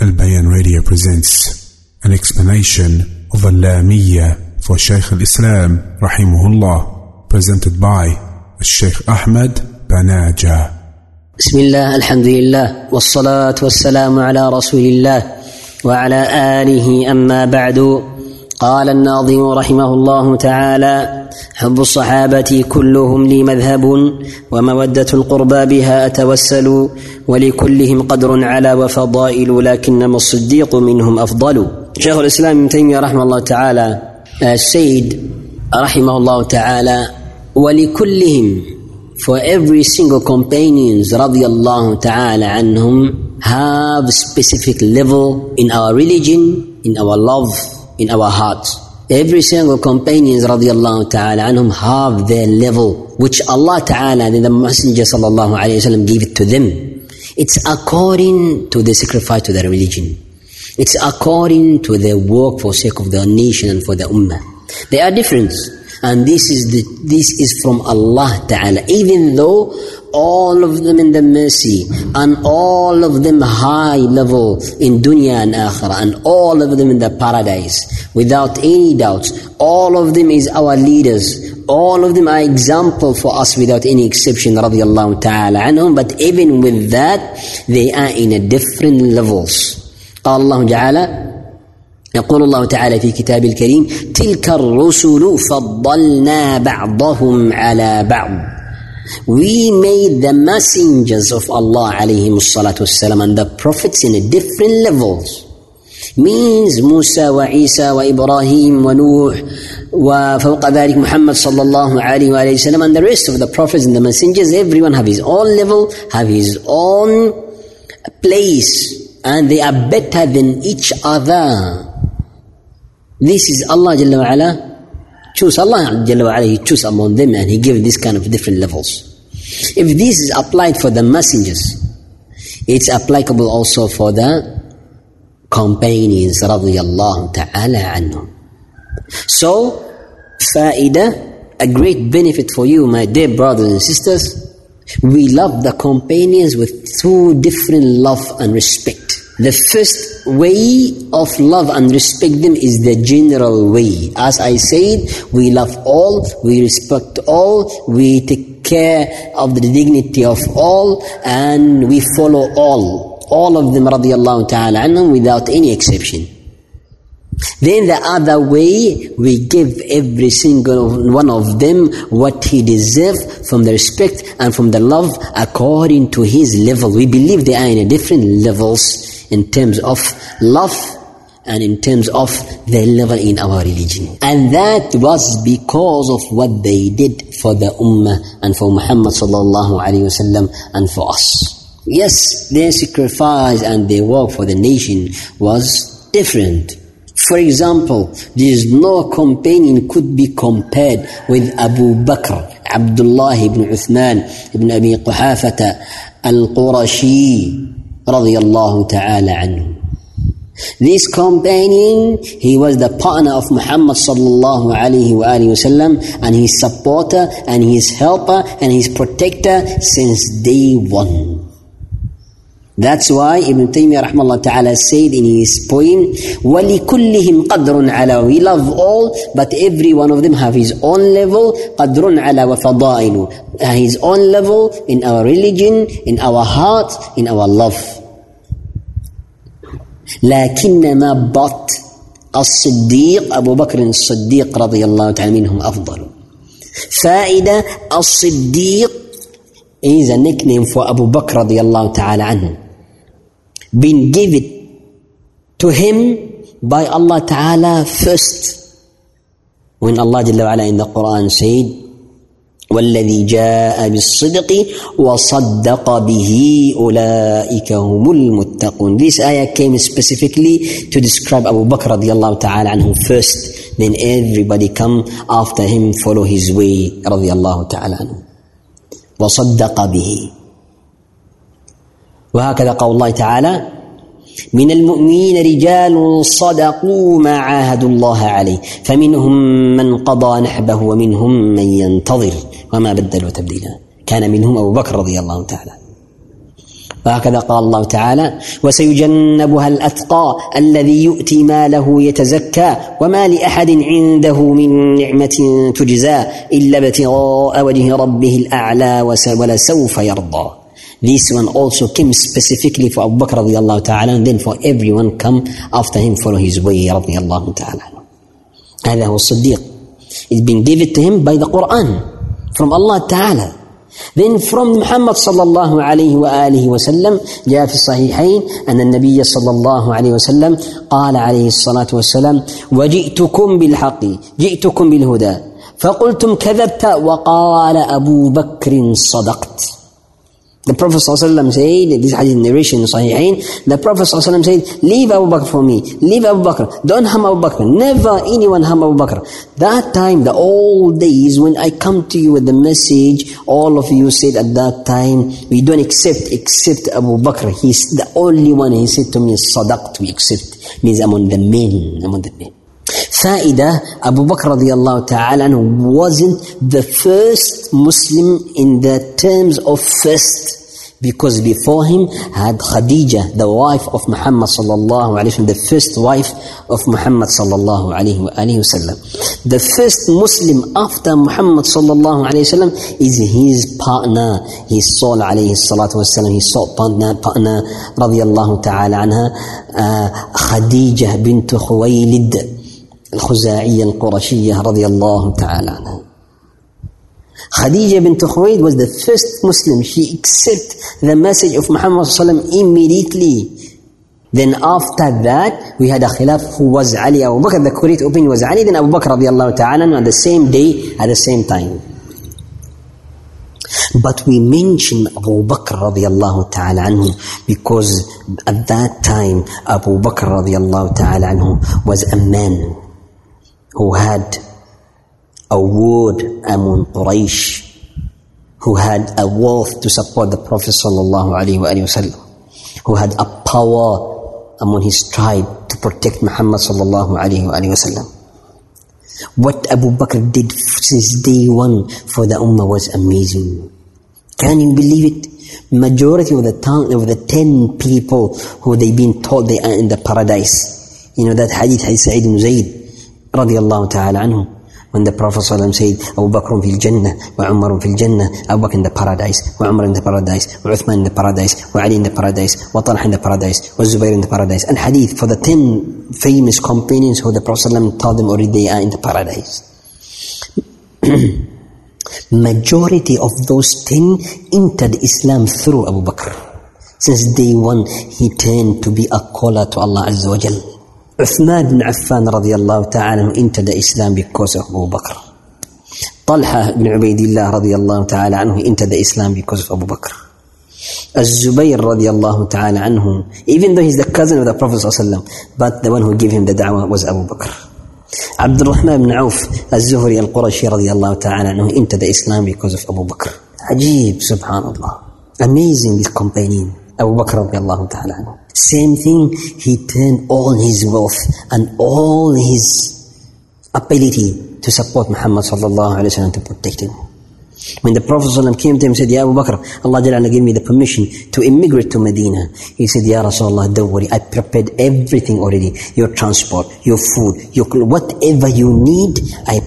Al Bayan Radio presents an explanation of Al-Lamiyya for Shaykh al-Islam rahimahullah presented by Shaykh Ahmed Banaja. بسم الله الحمد لله والصلاة والسلام على رسول الله وعلى آله أما بعد قال الناظم رحمه الله تعالى حب الصحابة كلهم لي مذهب ومودة القربى بها أتوسل ولكلهم قدر على وفضائل لكنما الصديق منهم أفضل. شيخ الإسلام ابن تيمية رحمه الله تعالى السيد رحمه الله تعالى ولكلهم for every single companions radiallahu ta'ala anhum have specific level in our religion, in our love, in our hearts. Every single companions radiallahu ta'ala anhum have their level, which Allah ta'ala and the Messenger sallallahu alayhi wa gave it to them. It's according to the sacrifice to their religion. It's according to their work for sake of their nation and for the ummah. They are different. And this is the, this is from Allah Ta'ala. Even though all of them in the mercy and all of them high level in dunya and akhirah and all of them in the paradise without any doubts. All of them is our leaders. All of them are example for us without any exception radiallahu ta'ala anhum. But even with that, they are in a different levels. قال الله تعالى يقول الله تعالى في كتاب الكريم تلك الرسل فضلنا بعضهم على بعض We made the messengers of Allah عليهم الصلاة والسلام and the prophets in different levels means موسى وعيسى وإبراهيم ونوح وفوق ذلك محمد صلى الله عليه وآله وسلم and the rest of the prophets and the messengers everyone have his own level have his own place and they are better than each other This is Allah Jalla wa ala. Choose Allah He choose among them and He give this kind of different levels. If this is applied for the messengers, it's applicable also for the companions radiyallahu ta'ala anhum. So, faida, a great benefit for you, my dear brothers and sisters, we love the companions with two different love and respect. The first way of love and respect them is the general way. As I said, we love all, we respect all, we take care of the dignity of all, and we follow all. All of them radiallahu ta'ala without any exception. Then the other way, we give every single one of them what he deserves from the respect and from the love according to his level. We believe they are in different levels in terms of love and in terms of their level in our religion. And that was because of what they did for the Ummah and for Muhammad sallallahu alayhi wasallam and for us. Yes, their sacrifice and their work for the nation was different. For example, there is no companion could be compared with Abu Bakr, Abdullah ibn Uthman ibn Abi Quhafata al-Qurashi radiallahu ta'ala anhu. This companion, he was the partner of Muhammad sallallahu alayhi wa wasallam and his supporter and his helper and his protector since day one. That's why Ibn Taymiyyah rahmallah ta'ala said in his poem, وَلِكُلِّهِمْ قَدْرٌ عَلَى We love all, but every one of them have his own level, قَدْرٌ عَلَى وَفَضَائِلُ His own level in our religion, in our heart, in our love. لكنما بط الصديق أبو بكر الصديق رضي الله تعالى منهم أفضل. فائدة الصديق is a nickname for أبو بكر رضي الله تعالى عنه. Been given to him by Allah تعالى first. When Allah جل وعلا in the Quran said والذي جاء بالصدق وصدق به أولئك هم المتقون. This ayah came specifically to describe Abu Bakr رضي الله تعالى عنه first then everybody come after him follow his way رضي الله تعالى عنه وصدق به. وهكذا قول الله تعالى من المؤمنين رجال صدقوا ما عاهدوا الله عليه فمنهم من قضى نحبه ومنهم من ينتظر. وما بدلوا تبديلا كان منهم أبو بكر رضي الله تعالى وهكذا قال الله تعالى وسيجنبها الأتقى الذي يؤتي ماله يتزكى وما لأحد عنده من نعمة تجزى إلا ابتغاء وجه ربه الأعلى ولسوف يرضى This one also came specifically for Abu Bakr radiallahu ta'ala and then for everyone come after him follow his way radiallahu ta'ala. هذا هو الصديق. It's been given to him by the Quran from Allah ta'ala. Then from Muhammad صلى الله عليه وآله وسلم جاء في الصحيحين أن النبي صلى الله عليه وسلم قال عليه الصلاة والسلام وجئتكم بالحق جئتكم بالهدى فقلتم كذبت وقال أبو بكر صدقت The Prophet ﷺ said, this hadith narration in Sahihain, the Prophet ﷺ said, leave Abu Bakr for me, leave Abu Bakr, don't harm Abu Bakr, never anyone harm Abu Bakr. That time, the old days, when I come to you with the message, all of you said at that time, we don't accept, except Abu Bakr. He's the only one, he said to me, sadaqt, we accept. Means among the men, among the men. Faida, Abu Bakr ta'ala wasn't the first Muslim in the terms of first because before him had Khadija, the wife of Muhammad sallallahu alaihi wasallam, the first wife of Muhammad sallallahu alaihi wasallam. The first Muslim after Muhammad sallallahu alaihi wasallam is his partner, his soul alayhi salatu wasallam, his soul partner, partner radiallahu ta'ala anha, uh, Khadija bint Khuwaylid. الخزاعية القرشية رضي الله تعالى عنها Khadija bint Khuwayd was the first Muslim. She accepted the message of Muhammad immediately. Then after that, we had a khilaf who was Ali Abu Bakr. The correct opinion was Ali, then Abu Bakr radiallahu ta'ala on the same day, at the same time. But we mention Abu Bakr radiallahu ta'ala anhu because at that time Abu Bakr radiallahu ta'ala anhu was a man who had a word among Quraysh who had a wealth to support the Prophet wasallam, who had a power among his tribe to protect Muhammad wasallam. What Abu Bakr did since day one for the Ummah was amazing. Can you believe it? Majority of the town, of the ten people who they've been told they are in the paradise. You know that hadith, Hadith Sa'id ibn Zayd, radiallahu ta'ala anhu. When the Prophet ﷺ said, Abu Bakr fil Jannah, wa Umar fil Jannah, Abu Bakr in the paradise, wa Umar in the paradise, wa Uthman in the paradise, wa Ali in the paradise, wa Talha in the paradise, wa Zubair in the paradise. And hadith for the ten famous companions who the Prophet ﷺ told them already they are in the paradise. Majority of those ten entered Islam through Abu Bakr. Since day one, he turned to be a caller to Allah Azza wa. عثمان بن عفان رضي الله تعالى عنه Islam because of Abu Bakr. طلحة بن عبيد الله رضي الله تعالى عنه Islam because of Abu Bakr. الزبير رضي الله تعالى عنه even though he's the cousin of the Prophet صلى الله عليه وسلم but the one who gave him the da'wah was Abu Bakr. عبد الرحمن بن عوف الزهري القرشي رضي الله تعالى عنه entered Islam because of Abu Bakr. عجيب سبحان الله. Amazing this companion. Abu Bakr ta'ala. Same thing, he turned all his wealth and all his ability to support Muhammad sallallahu alayhi wa to protect him. When the Prophet came to him and said, Ya Abu Bakr, Allah gave me the permission to immigrate to Medina. He said, Ya Rasulullah, don't worry. I prepared everything already. Your transport, your food, your whatever you need, I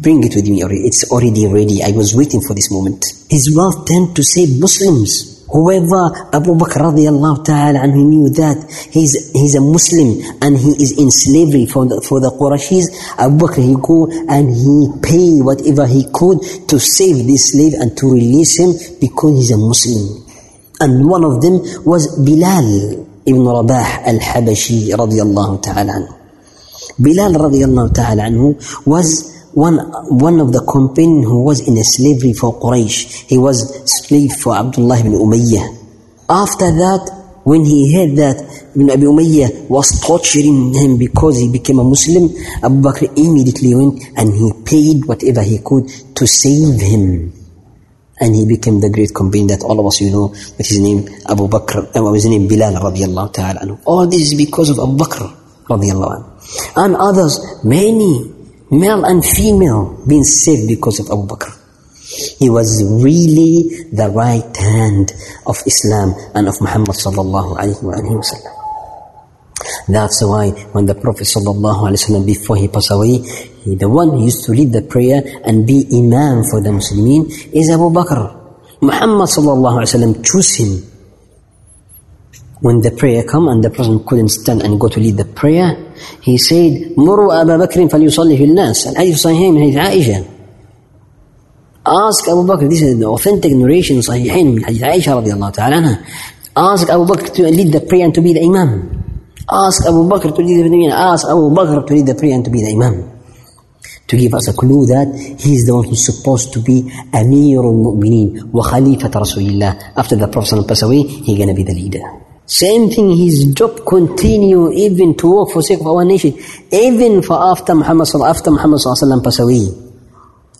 bring it with me already. It's already ready. I was waiting for this moment. His wealth turned to save Muslims. Whoever Abu Bakr radiallahu ta'ala and he knew that he's, he's a Muslim and he is in slavery for the, for the Qurayshis, Abu Bakr he go and he pay whatever he could to save this slave and to release him because he's a Muslim. And one of them was Bilal ibn Rabah al-Habashi radiallahu ta'ala anhu. Bilal radiallahu ta'ala anhu was one, one of the companions who was in a slavery for Quraysh. He was slave for Abdullah ibn Umayyah. After that, when he heard that Ibn Abi Umayyah was torturing him because he became a Muslim, Abu Bakr immediately went and he paid whatever he could to save him. And he became the great companion that all of us you know, that his name Abu Bakr, uh, his name Bilal radiallahu ta'ala. All this is because of Abu Bakr radiallahu anhu. And others, many, male and female being saved because of Abu Bakr. He was really the right hand of Islam and of Muhammad sallallahu alayhi wa. That's why when the Prophet wasallam before he passed away, he, the one who used to lead the prayer and be imam for the Muslimin is Abu Bakr. Muhammad wasallam chose him. When the prayer come and the Prophet couldn't stand and go to lead the prayer, he said, "مروا أبا بكر فليصلي في الناس." الحديث صحيحين من حديث عائشة. Ask Abu Bakr, this is the authentic narration صحيحين من حديث عائشة رضي الله تعالى عنها. Ask Abu Bakr to lead the prayer and to be the imam. Ask Abu Bakr to lead the prayer. Ask Abu Bakr to lead the prayer and to be the imam. To give us a clue that he is the one who's supposed to be Amir al-Mu'mineen wa Khalifat Rasulillah. After the Prophet passed away, he's gonna be the leader. Same thing, his job continue even to work for sake of our nation, even for after Muhammad after Muhammad passed away.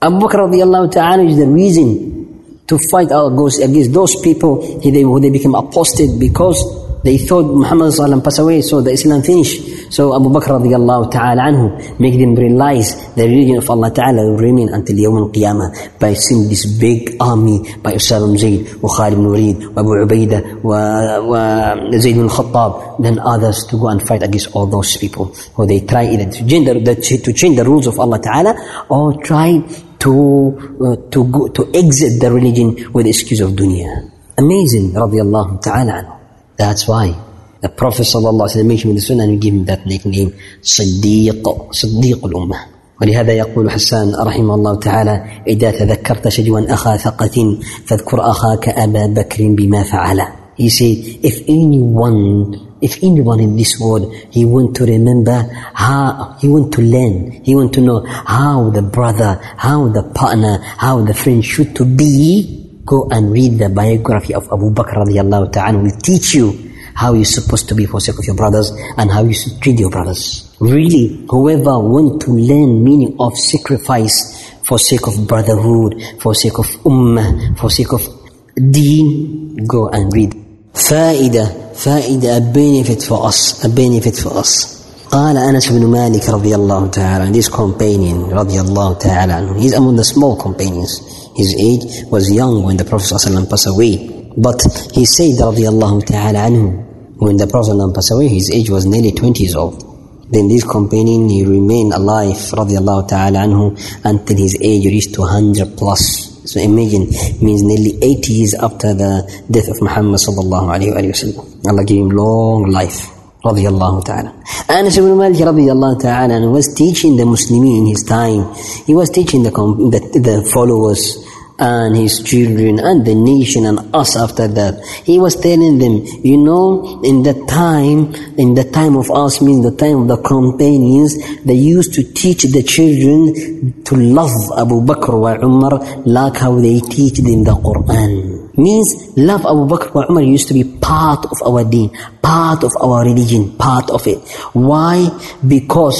Abu Bakr radiallahu ta'ala is the reason to fight our ghosts against those people who they became apostate because they thought Muhammad passed away, so the Islam finished. So Abu Bakr radiallahu ta'ala anhu make them realize the religion of Allah ta'ala will remain until Yawm al-Qiyamah by seeing this big army by Usama Zayd, wa Khalid ibn Walid, wa Abu Ubaidah, wa, wa Zayd ibn Khattab, then others to go and fight against all those people who they try either to change the, to change the rules of Allah ta'ala or try to, uh, to, go, to exit the religion with the excuse of dunya. Amazing, radiallahu ta'ala anhu. That's why the Prophet ﷺ mentioned in the Sunnah and give him that nickname صديق صديق الأمة ولهذا يقول حسان رحمه الله تعالى إذا تذكرت شجوا أخا ثقة فاذكر أخاك أبا بكر بما فعل He said, if anyone, if anyone in this world, he want to remember how, he want to learn, he want to know how the brother, how the partner, how the friend should to be, go and read the biography of Abu Bakr radiallahu ta'ala will teach you how you're supposed to be for sake of your brothers and how you should treat your brothers. Really, whoever want to learn meaning of sacrifice for sake of brotherhood, for sake of ummah, for sake of deen, go and read. فائدة فائدة a benefit for us a benefit for us قال أنس بن مالك رضي الله تعالى this companion رضي الله تعالى عنه he's among the small companions his age was young when the Prophet ﷺ passed away. But he said, radiallahu ta'ala anhu, when the Prophet ﷺ passed away, his age was nearly 20 years old. Then this companion, he remained alive, radiallahu ta'ala anhu, until his age reached 200 plus. So imagine, means nearly 80 years after the death of Muhammad sallallahu alayhi wa sallam. Allah gave him long life radiallahu ta'ala. Anas ibn Malik radiallahu ta'ala was teaching the Muslimin in his time. He was teaching the, the, the followers and his children and the nation and us after that. He was telling them, you know, in the time, in the time of us means the time of the companions, they used to teach the children to love Abu Bakr wa Umar like how they teach them the Quran. Means love Abu Bakr wa Umar used to be part of our deen, part of our religion, part of it. Why? Because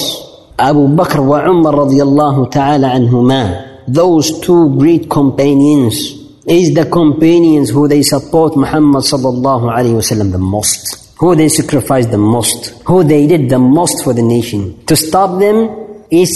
Abu Bakr wa Umar radiallahu ta'ala anhumah those two great companions is the companions who they support Muhammad sallallahu alayhi wasallam the most, who they sacrificed the most, who they did the most for the nation. To stop them is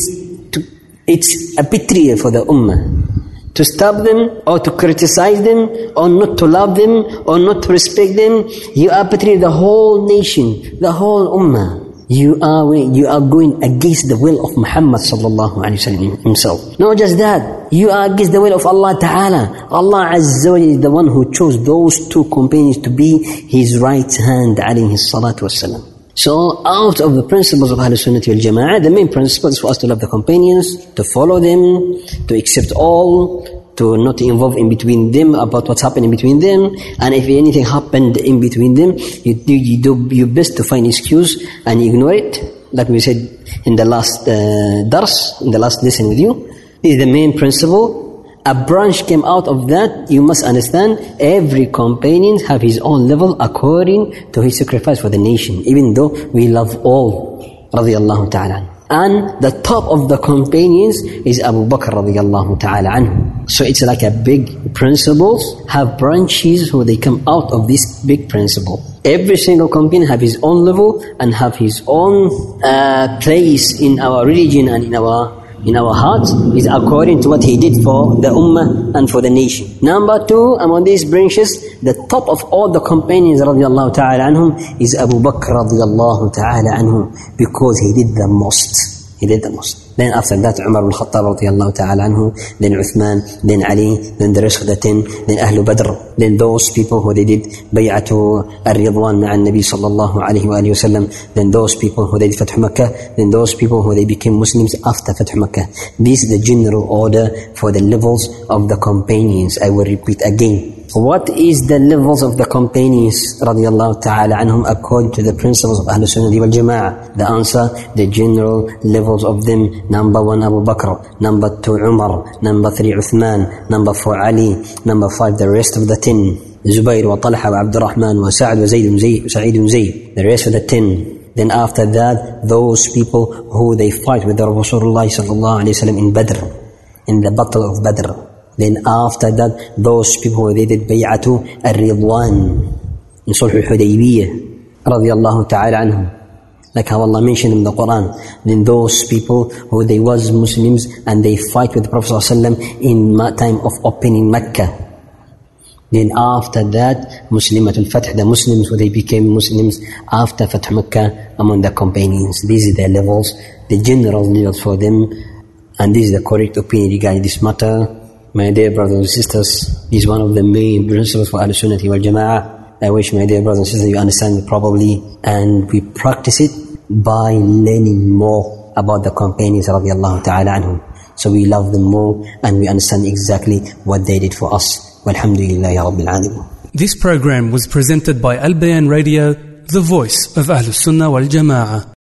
to, it's a betrayal for the ummah. To stop them or to criticize them or not to love them or not to respect them, you are betraying the whole nation, the whole ummah you are you are going against the will of Muhammad sallallahu alaihi wasallam himself. Not just that, you are against the will of Allah Taala. Allah Azza wa is the one who chose those two companions to be His right hand, alayhi salatu wasalam. So, out of the principles of Ahlul Sunnah wal Jama'ah, the main principle is for us to love the companions, to follow them, to accept all, to not involve in between them about what's happening between them. And if anything happened in between them, you do, you do your best to find excuse and ignore it. Like we said in the last uh, dars, in the last lesson with you. This is the main principle a branch came out of that, you must understand every companion have his own level according to his sacrifice for the nation, even though we love all. Radiallahu ta'ala. And the top of the companions is Abu Bakr radiallahu ta'ala anhu. So it's like a big principles have branches where they come out of this big principle. Every single companion have his own level and have his own uh, place in our religion and in our in our hearts is according to what he did for the ummah and for the nation. Number two, among these branches, the top of all the companions radiallahu ta'ala anhum is Abu Bakr radiallahu ta'ala anhum because he did the most. He did the most. After that, Umar bin Khattab radiallahu ta'ala anhu, then Uthman, then Ali, then the rest of the ten, then Ahlul Badr, then those people who they did bay'atu al-Ridwan ma'an Nabi sallallahu alayhi wa sallam, then those people who they did Fath Makkah, then those people who they became Muslims after Fath Makkah. This is the general order for the levels of the companions. I will repeat again. What is the levels of the companions radiallahu ta'ala anhum according to the principles of Ahlul Sunnah wal Jama'ah? The answer, the general levels of them. Number one, Abu Bakr. Number two, Umar. Number three, Uthman. Number four, Ali. Number five, the rest of the ten. Zubayr wa Talha wa Abdurrahman wa Sa'ad wa Zayd wa Sa'id Zayd. The rest of the ten. Then after that, those people who they fight with the Rasulullah sallallahu alayhi wa in Badr. In the battle of Badr. Then after that, those people they did bay'atu al-Ridwan in Sulh al-Hudaybiyah radiallahu ta'ala anhum. Like how Allah mentioned in the Quran. Then those people who they was Muslims and they fight with the Prophet ﷺ in time of opening Mecca. Then after that, Muslimat al-Fath, the Muslims who they became Muslims after Fath Mecca among the companions. These are the levels, the general levels for them. And this is the correct opinion regarding this matter. My dear brothers and sisters, is one of the main principles for Al-Sunnah wal Jama'ah. I wish my dear brothers and sisters you understand it probably and we practice it by learning more about the companions radiallahu ta'ala anhum. So we love them more and we understand exactly what they did for us. Walhamdulillah ya Rabbil Alamin. This program was presented by Al Bayan Radio, the voice of Ahlus Sunnah wal Jama'ah.